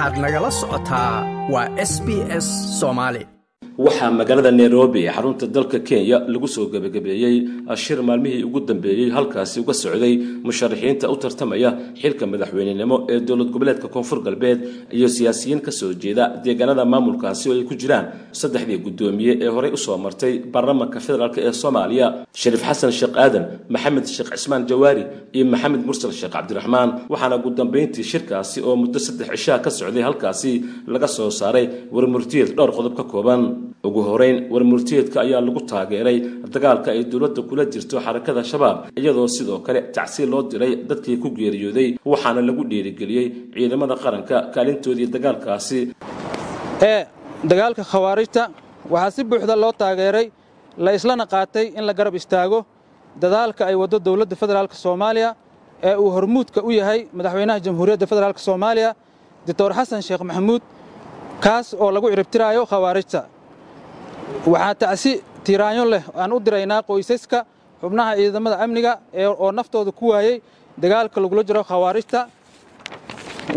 waxaad nagala socotaa. Waa s b s soomaali waxaa magaalada nairobi ee xarunta dalka kenya lagu soo gebagabeeyey shir maalmihii ugu dambeeyey halkaasi uga socday musharaxiinta u tartamaya xilka madaxweynenimo ee dowlad goboleedka koonfur galbeed iyo siyaasiyiin ka soo jeeda deegaanada maamulkaasi oo ay ku jiraan saddexdii guddoomiye ee horey u soo martay baarlamaanka federaalk ee soomaaliya shariif xasan sheekh aadan maxamed sheekh cismaan jawaari iyo maxamed mursal sheekh cabdiraxmaan waxaana ugu dambayntii shirkaasi oo muddo saddex cishaa ka socday halkaasi laga soo saaray warmurtiyeed dhowr qodob ka kooban ugu horeyn warmurtiyeedka ayaa lagu taageeray dagaalka ay dowladda kula jirto xarakada shabaab iyadoo sidoo kale tacsiil loo diray dadkii ku geeriyooday waxaana lagu dhiirigeliyey ciidamada qaranka kaalintoodii dagaalkaasi. Ee dagaalka khawaarijta waxaa si buuxda loo taageeray la islana qaatay in la garab istaago dadaalka ay waddo dowladda federaalk soomaaliya ee uu hormuudka u yahay madaxweynaha jamhuuriyadda federaalk soomaaliya doctor xasan sheekh maxamuud kaas oo lagu ciribtiraayo khawaarijta waxaa tacsi tiiraanyo leh. Aan u diraynaa qoysaska xubnaha ciidamada amniga oo naftooda ku waayey dagaalka lagula jiro khawaarijta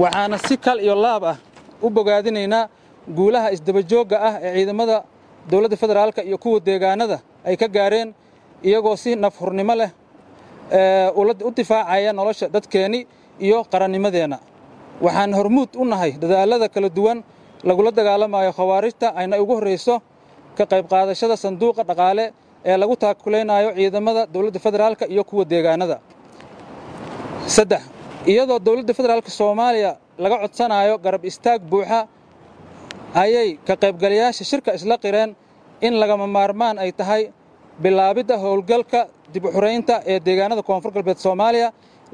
waxaana si kal iyo laab ah u bogaadinaynaa guulaha isdabajoogga ah ee ciidamada dowladda federaalka iyo kuwa deegaanada ay ka gaareen iyagoo si nafhurnimo leh u difaacaya nolosha dadkeenni iyo qarannimadeenna waxaan hormuud u nahay dadaallada kala duwan lagula dagaalamayo khawaarijta ayna ugu horrayso ka qayb qaadashada sanduuqa dhaqaale ee lagu taakulaynayo ciidamada dowladda federaalka iyo kuwa deegaanada. Saddex iyadoo dowladda federaalka soomaaliya laga codsanayo garab istaag buuxa ayay ka qaybgalayaasha shirka isla qireen in lagama maarmaan ay tahay bilaabidda howlgalka dib u ee deegaanada koonfur galbeed soomaaliya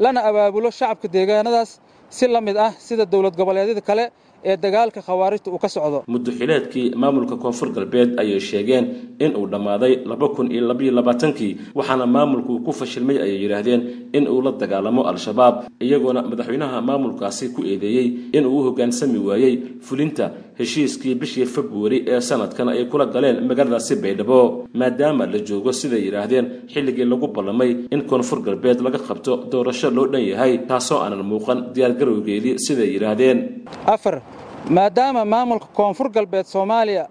lana abaabulo shacabka deegaanadaas si la mid ah sida dowlad goboleedyada kale ee dagaalka khawaarijta uu ka socdo. Muddoxileedkii maamulka koonfur galbeed ayay sheegeen in uu dhammaaday laba kun iyo labaiyo labaatankii waxaana maamulku ku fashilmay ayay yidhaahdeen in uu la dagaalamo al-shabaab iyagoona madaxweynaha maamulkaasi ku eedeeyey in uu u hoggaansami waayey fulinta heshiiskii bishii februari ee sanadkan ay kula galeen magaaladaasi baydhabo maadaama la joogo siday yidhaahdeen xilligii lagu ballamay in koonfur galbeed laga qabto doorasho loo dhan yahay taasoo aanan muuqan diyaargarowgeedii siday yidhaahdeen maadaama maamulka koonfur galbeed soomaaliya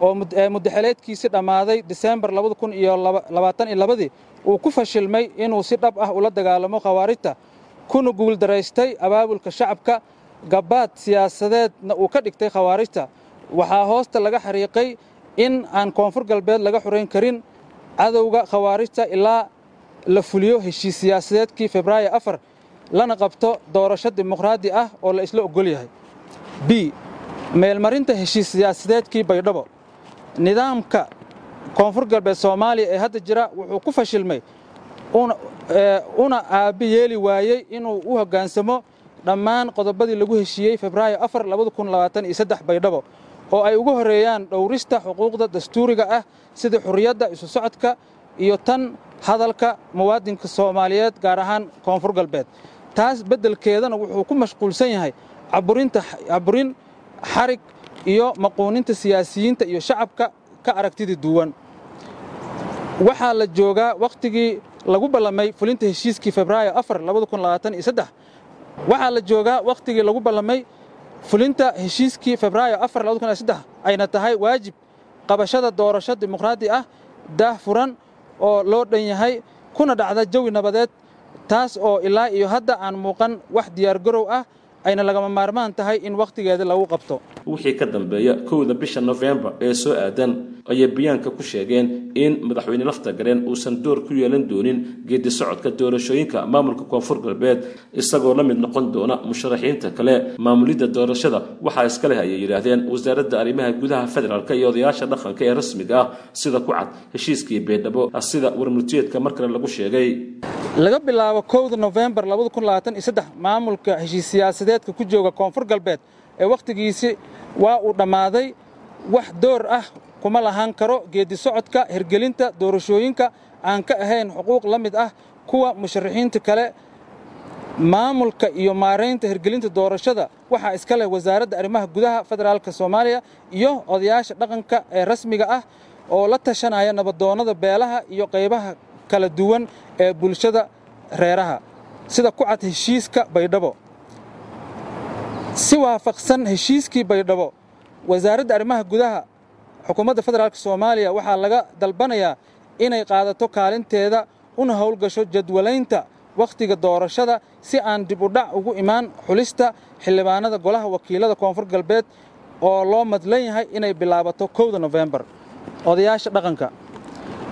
oo muddaxeleedkiisi dhammaaday diseembar iyolabaataniyolabadii uu ku fashilmay inuu si dhab ah ula dagaalamo khawaarijta kuna guuldaraystay abaabulka shacabka gabbaad siyaasadeedna uu ka dhigtay khawaarijta. Waxaa hoosta laga xariiqay in aan koonfur galbeed laga xurayn karin cadowga khawaarijta ilaa la fuliyo heshiis siyaasadeedkii febraayo afar lana qabto doorasho dimuqraadi ah oo la isla oggol yahay b meelmarinta heshiis siyaasadeedkii baydhabo. Nidaamka koonfur galbeed soomaaliya ee hadda jira wuxuu ku fashilmay una aabbi yeeli waayey inuu u hoggaansamo dhammaan qodobadii lagu heshiiyey febraayo baydhabo oo ay ugu horreeyaan dhowrista xuquuqda dastuuriga ah sida xurriyadda isu socodka iyo tan hadalka muwaadinka soomaaliyeed gaar ahaan koonfur galbeed. Taas beddelkeedana wuxuu ku mashquulsan yahay caburin xarig iyo maquuninta siyaasiyiinta iyo shacabka ka aragtida duwan. Waxaa la joogaa wakhtigii lagu ballamay fulinta heshiiskii febraayo waxaa la joogaa wakhtigii lagu ballamay fulinta heshiiskii febraayo ayna tahay waajib qabashada doorasho dimuqraadi ah daah furan oo loo dhan yahay kuna dhacda jawi nabadeed taas oo ilaa iyo hadda aan muuqan wax diyaargarow ah ayna lagama maarmaan tahay in wakhtigeeda lagu qabto. Wixii ka dambeeya kowda bisha nofembar ee soo aadan ayay bayaanka ku sheegeen in madaxweyne lafta gareen uusan door ku yeelan doonin geedi socodka doorashooyinka maamulka koonfur galbeed isagoo la mid noqon doona musharaxiinta kale. Maamulidda doorashada waxaa iska leh ayay yidhaahdeen wasaaradda arrimaha gudaha federaalk iyo odayaasha dhaqanka ee rasmiga ah sida ku cad heshiiskii baydhabo sida warmurtiyeedka mar kale lagu sheegay laga bilaabo kowda nofembar maamulka heshiis siyaasadeedka ku jooga koonfur galbeed ee wakhtigiisi waa uu dhammaaday wax door ah kuma lahaan karo geeddi socodka hirgelinta doorashooyinka aan ka ahayn xuquuq la mid ah kuwa musharaxiinta kale maamulka iyo maaraynta hirgelinta doorashada waxaa iska leh wasaaradda arrimaha gudaha federaalka soomaaliya iyo odayaasha dhaqanka ee rasmiga ah oo la tashanaya nabadoonnada beelaha iyo qaybaha kala duwan ee bulshada reeraha sida ku cad heshiiska baydhabo. Si waafaqsan heshiiskii baydhabo wasaaradda arrimaha gudaha xukuumadda federaalk soomaaliya waxaa laga dalbanayaa inay qaadato kaalinteeda una howlgasho jadwalaynta wakhtiga doorashada si aan dib u dhac ugu imaan xulista xildhibaanada golaha wakiilada koonfur galbeed oo loo madlan yahay inay bilaabato kowda nofembar odayaasha dhaqanka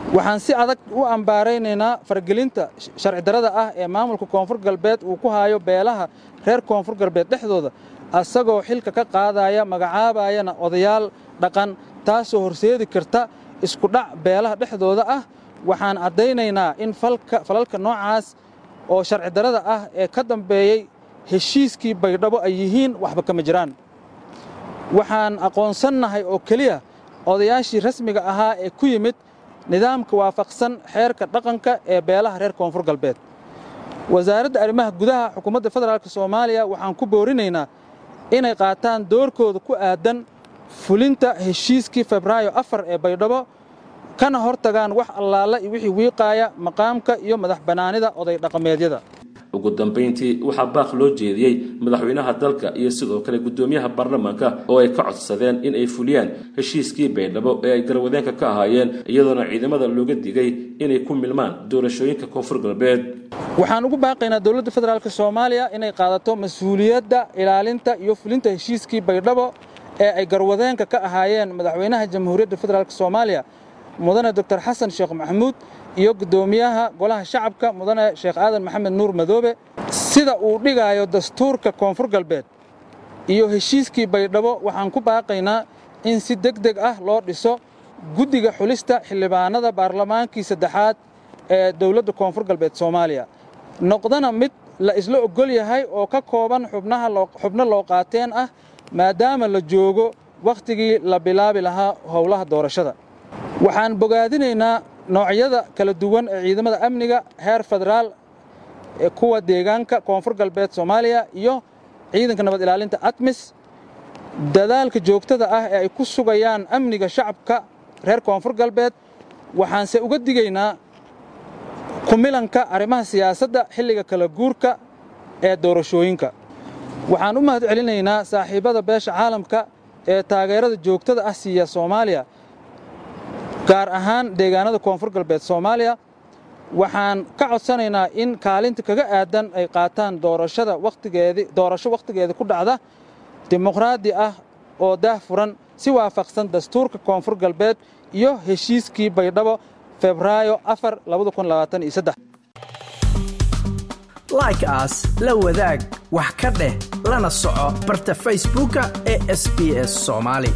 waxaan si adag u ambaaraynaynaa fargelinta sharci darrada ah ee maamulka koonfur galbeed uu ku haayo beelaha reer koonfur galbeed dhexdooda asagoo xilka ka qaadaya magacaabayana odayaal dhaqan taasoo horseedi karta iskudhac beelaha dhexdooda ah. Waxaan caddaynaynaa in falalka noocaas oo sharci darrada ah ee ka dambeeyey heshiiskii baydhabo ay yihiin waxba kama jiraan. Waxaan aqoonsannahay oo keliya odayaashii rasmiga ahaa ee ku yimid nidaamka waafaqsan xeerka dhaqanka ee beelaha reer koonfur galbeed. Wasaaradda arrimaha gudaha xukuumadda federaalk soomaaliya waxaan ku boorinaynaa inay qaataan doorkooda ku aadan fulinta heshiiskii febraayo afar ee baydhabo kana hor tagaan wax allaala iyo wixii wiiqaaya maqaamka iyo madax bannaanida oday dhaqameedyada ugu dambayntii waxaa baaq loo jeediyey madaxweynaha dalka iyo sidoo kale guddoomiyaha baarlamaanka oo ay ka codsadeen in ay fuliyaan heshiiskii baydhabo ee ay garwadeenka ka ahaayeen iyadoona ciidamada looga digay inay ku milmaan doorashooyinka koonfur galbeed. Waxaan ugu baaqaynaa dowladda federaalk soomaaliya inay qaadato mas'uuliyadda ilaalinta iyo fulinta heshiiskii baydhabo ee ay garwadeenka ka ahaayeen madaxweynaha jamhuuriyadda federaalk soomaaliya mudane doctor xasan sheekh maxamuud iyo guddoomiyaha golaha shacabka mudane sheekh aadan maxamed nuur madoobe. Sida uu dhigaayo dastuurka koonfur galbeed iyo heshiiskii baydhabo waxaan ku baaqaynaa in si deg deg ah loo dhiso guddiga xulista xildhibaanada baarlamaankii saddexaad ee dowladda koonfur galbeed soomaaliya. Noqdana mid la isla oggol yahay oo ka kooban xubno loo qaateen ah maadaama la joogo wakhtigii la bilaabi lahaa howlaha doorashada waxaan bogaadinaynaa noocyada kala duwan ee ciidamada amniga heer federaal kuwa deegaanka koonfur galbeed soomaaliya iyo ciidanka nabad ilaalinta atmis. Dadaalka joogtada ah ee ay ku sugayaan amniga shacabka reer koonfur galbeed waxaanse uga digaynaa kumilanka arrimaha siyaasadda xilliga kala guurka ee doorashooyinka. Waxaan u mahad celinaynaa saaxiibbada beesha caalamka ee taageerada joogtada ah siiya soomaaliya gaar ahaan deegaanada koonfur galbeed soomaaliya waxaan ka codsanaynaa in kaalinta kaga aadan ay qaataan doorasho wakhtigeeda ku dhacda dimuqraadi ah oo daah furan si waafaqsan dastuurka koonfur galbeed iyo heshiiskii baydhabo febraayo like aas la wadaag wax ka dheh lana soco barta facebooka ee sb s soomaali